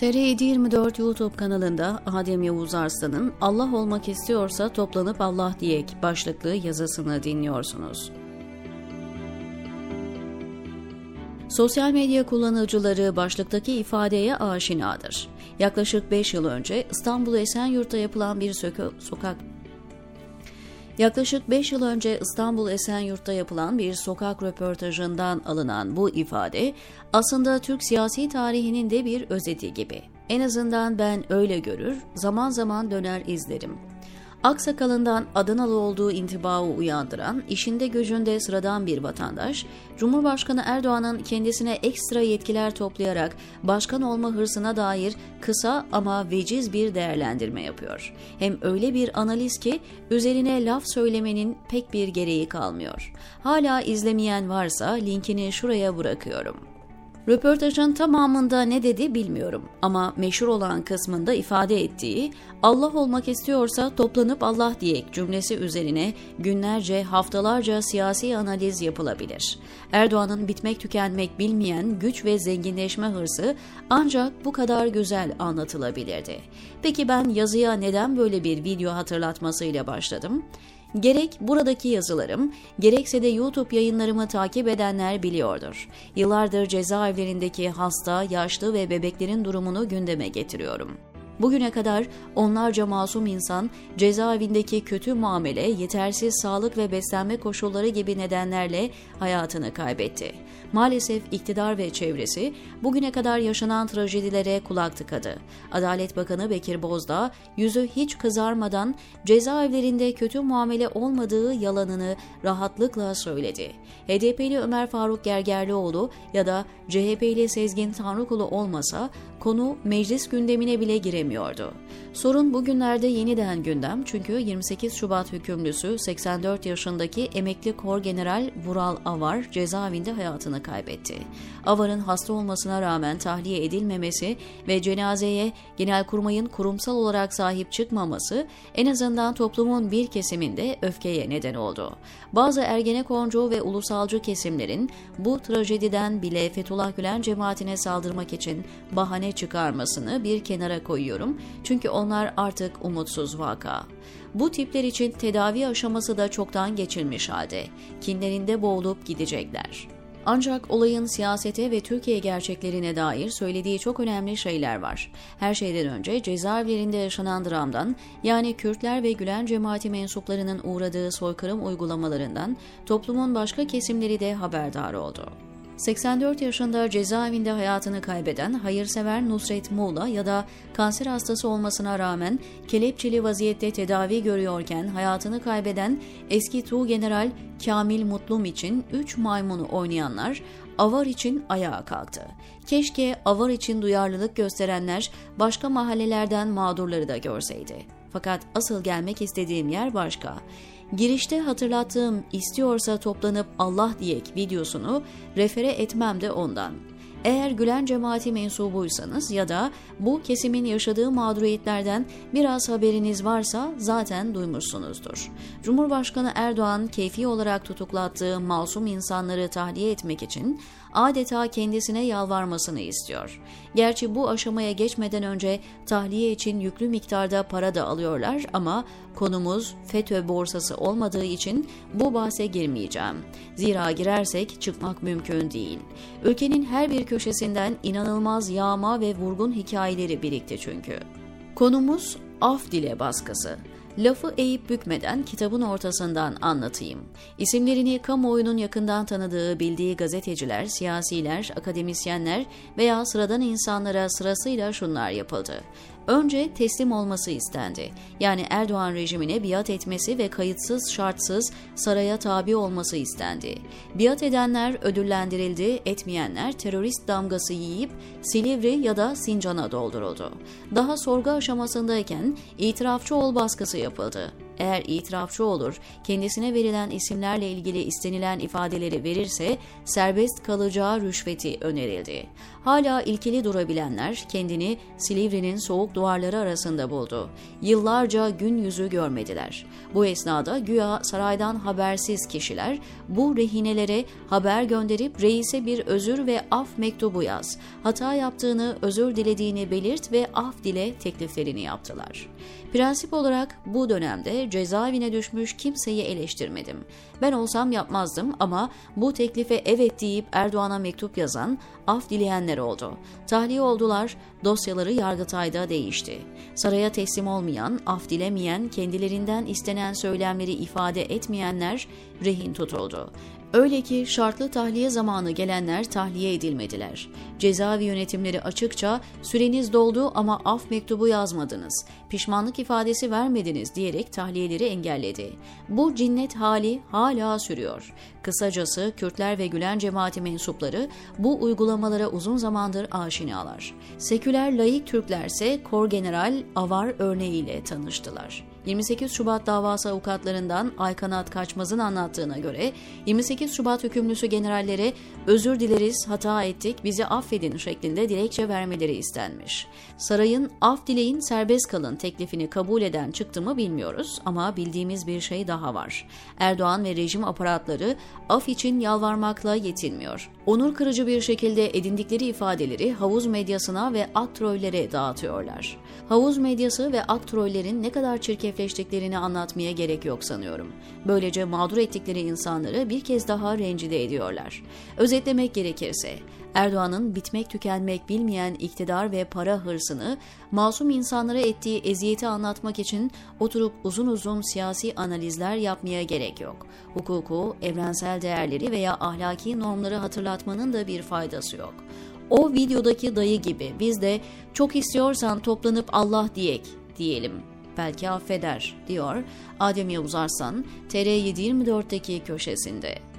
TR724 YouTube kanalında Adem Yavuz Arslan'ın Allah olmak istiyorsa toplanıp Allah diyek başlıklı yazısını dinliyorsunuz. Sosyal medya kullanıcıları başlıktaki ifadeye aşinadır. Yaklaşık 5 yıl önce İstanbul Esenyurt'ta yapılan bir sokak Yaklaşık 5 yıl önce İstanbul Esenyurt'ta yapılan bir sokak röportajından alınan bu ifade aslında Türk siyasi tarihinin de bir özeti gibi. En azından ben öyle görür, zaman zaman döner izlerim. Aksakalından Adanalı olduğu intibağı uyandıran, işinde gücünde sıradan bir vatandaş, Cumhurbaşkanı Erdoğan'ın kendisine ekstra yetkiler toplayarak başkan olma hırsına dair kısa ama veciz bir değerlendirme yapıyor. Hem öyle bir analiz ki üzerine laf söylemenin pek bir gereği kalmıyor. Hala izlemeyen varsa linkini şuraya bırakıyorum. Röportajın tamamında ne dedi bilmiyorum ama meşhur olan kısmında ifade ettiği Allah olmak istiyorsa toplanıp Allah diyek cümlesi üzerine günlerce haftalarca siyasi analiz yapılabilir. Erdoğan'ın bitmek tükenmek bilmeyen güç ve zenginleşme hırsı ancak bu kadar güzel anlatılabilirdi. Peki ben yazıya neden böyle bir video hatırlatmasıyla başladım? Gerek buradaki yazılarım, gerekse de YouTube yayınlarımı takip edenler biliyordur. Yıllardır cezaevlerindeki hasta, yaşlı ve bebeklerin durumunu gündeme getiriyorum. Bugüne kadar onlarca masum insan cezaevindeki kötü muamele, yetersiz sağlık ve beslenme koşulları gibi nedenlerle hayatını kaybetti. Maalesef iktidar ve çevresi bugüne kadar yaşanan trajedilere kulak tıkadı. Adalet Bakanı Bekir Bozdağ yüzü hiç kızarmadan cezaevlerinde kötü muamele olmadığı yalanını rahatlıkla söyledi. HDP'li Ömer Faruk Gergerlioğlu ya da CHP'li Sezgin Tanrıkulu olmasa konu meclis gündemine bile giremiyordu. Sorun bugünlerde yeniden gündem çünkü 28 Şubat hükümlüsü 84 yaşındaki emekli Kor General Vural Avar cezaevinde hayatını kaybetti. Avar'ın hasta olmasına rağmen tahliye edilmemesi ve cenazeye Genelkurmay'ın kurumsal olarak sahip çıkmaması en azından toplumun bir kesiminde öfkeye neden oldu. Bazı Ergenekoncu ve ulusalcı kesimlerin bu trajediden bile Fethullah Gülen cemaatine saldırmak için bahane çıkarmasını bir kenara koyuyorum. Çünkü onlar artık umutsuz vaka. Bu tipler için tedavi aşaması da çoktan geçilmiş halde. Kinlerinde boğulup gidecekler. Ancak olayın siyasete ve Türkiye gerçeklerine dair söylediği çok önemli şeyler var. Her şeyden önce cezaevlerinde yaşanan dramdan, yani Kürtler ve Gülen cemaati mensuplarının uğradığı soykırım uygulamalarından toplumun başka kesimleri de haberdar oldu. 84 yaşında cezaevinde hayatını kaybeden hayırsever Nusret Muğla ya da kanser hastası olmasına rağmen kelepçeli vaziyette tedavi görüyorken hayatını kaybeden eski Tuğ General Kamil Mutlum için 3 maymunu oynayanlar avar için ayağa kalktı. Keşke avar için duyarlılık gösterenler başka mahallelerden mağdurları da görseydi. Fakat asıl gelmek istediğim yer başka. Girişte hatırlattığım istiyorsa toplanıp Allah diyek videosunu refere etmem de ondan. Eğer Gülen cemaati mensubuysanız ya da bu kesimin yaşadığı mağduriyetlerden biraz haberiniz varsa zaten duymuşsunuzdur. Cumhurbaşkanı Erdoğan keyfi olarak tutuklattığı masum insanları tahliye etmek için adeta kendisine yalvarmasını istiyor. Gerçi bu aşamaya geçmeden önce tahliye için yüklü miktarda para da alıyorlar ama konumuz FETÖ borsası olmadığı için bu bahse girmeyeceğim. Zira girersek çıkmak mümkün değil. Ülkenin her bir köşesinden inanılmaz yağma ve vurgun hikayeleri birikti çünkü. Konumuz af dile baskısı. Lafı eğip bükmeden kitabın ortasından anlatayım. İsimlerini kamuoyunun yakından tanıdığı bildiği gazeteciler, siyasiler, akademisyenler veya sıradan insanlara sırasıyla şunlar yapıldı. Önce teslim olması istendi. Yani Erdoğan rejimine biat etmesi ve kayıtsız şartsız saraya tabi olması istendi. Biat edenler ödüllendirildi, etmeyenler terörist damgası yiyip Silivri ya da Sincan'a dolduruldu. Daha sorgu aşamasındayken itirafçı ol baskısı yapıldı. Eğer itirafçı olur, kendisine verilen isimlerle ilgili istenilen ifadeleri verirse serbest kalacağı rüşveti önerildi. Hala ilkeli durabilenler kendini Silivri'nin soğuk duvarları arasında buldu. Yıllarca gün yüzü görmediler. Bu esnada güya saraydan habersiz kişiler bu rehinelere haber gönderip reise bir özür ve af mektubu yaz. Hata yaptığını, özür dilediğini belirt ve af dile tekliflerini yaptılar. Prensip olarak bu dönemde cezaevine düşmüş kimseyi eleştirmedim. Ben olsam yapmazdım ama bu teklife evet deyip Erdoğan'a mektup yazan, af dileyenler oldu. Tahliye oldular, dosyaları Yargıtay'da değişti. Saraya teslim olmayan, af dilemeyen, kendilerinden istenen söylemleri ifade etmeyenler rehin tutuldu. Öyle ki şartlı tahliye zamanı gelenler tahliye edilmediler. Cezaevi yönetimleri açıkça süreniz doldu ama af mektubu yazmadınız, pişmanlık ifadesi vermediniz diyerek tahliyeleri engelledi. Bu cinnet hali hala sürüyor. Kısacası Kürtler ve Gülen cemaati mensupları bu uygulamalara uzun zamandır aşinalar. Seküler laik Türklerse Kor General Avar örneğiyle tanıştılar. 28 Şubat davası avukatlarından Aykanat Kaçmaz'ın anlattığına göre 28 Şubat hükümlüsü generallere özür dileriz, hata ettik, bizi affedin şeklinde dilekçe vermeleri istenmiş. Sarayın af dileyin serbest kalın teklifini kabul eden çıktı mı bilmiyoruz ama bildiğimiz bir şey daha var. Erdoğan ve rejim aparatları af için yalvarmakla yetinmiyor. Onur kırıcı bir şekilde edindikleri ifadeleri havuz medyasına ve aktrollere dağıtıyorlar. Havuz medyası ve aktrollerin ne kadar çirkefleştiklerini anlatmaya gerek yok sanıyorum. Böylece mağdur ettikleri insanları bir kez daha rencide ediyorlar. Özetlemek gerekirse, Erdoğan'ın bitmek tükenmek bilmeyen iktidar ve para hırsını masum insanlara ettiği eziyeti anlatmak için oturup uzun uzun siyasi analizler yapmaya gerek yok. Hukuku, evrensel değerleri veya ahlaki normları hatırlatmanın da bir faydası yok. O videodaki dayı gibi biz de çok istiyorsan toplanıp Allah diyek diyelim. Belki affeder diyor Adem Yavuz Arslan TR724'deki köşesinde.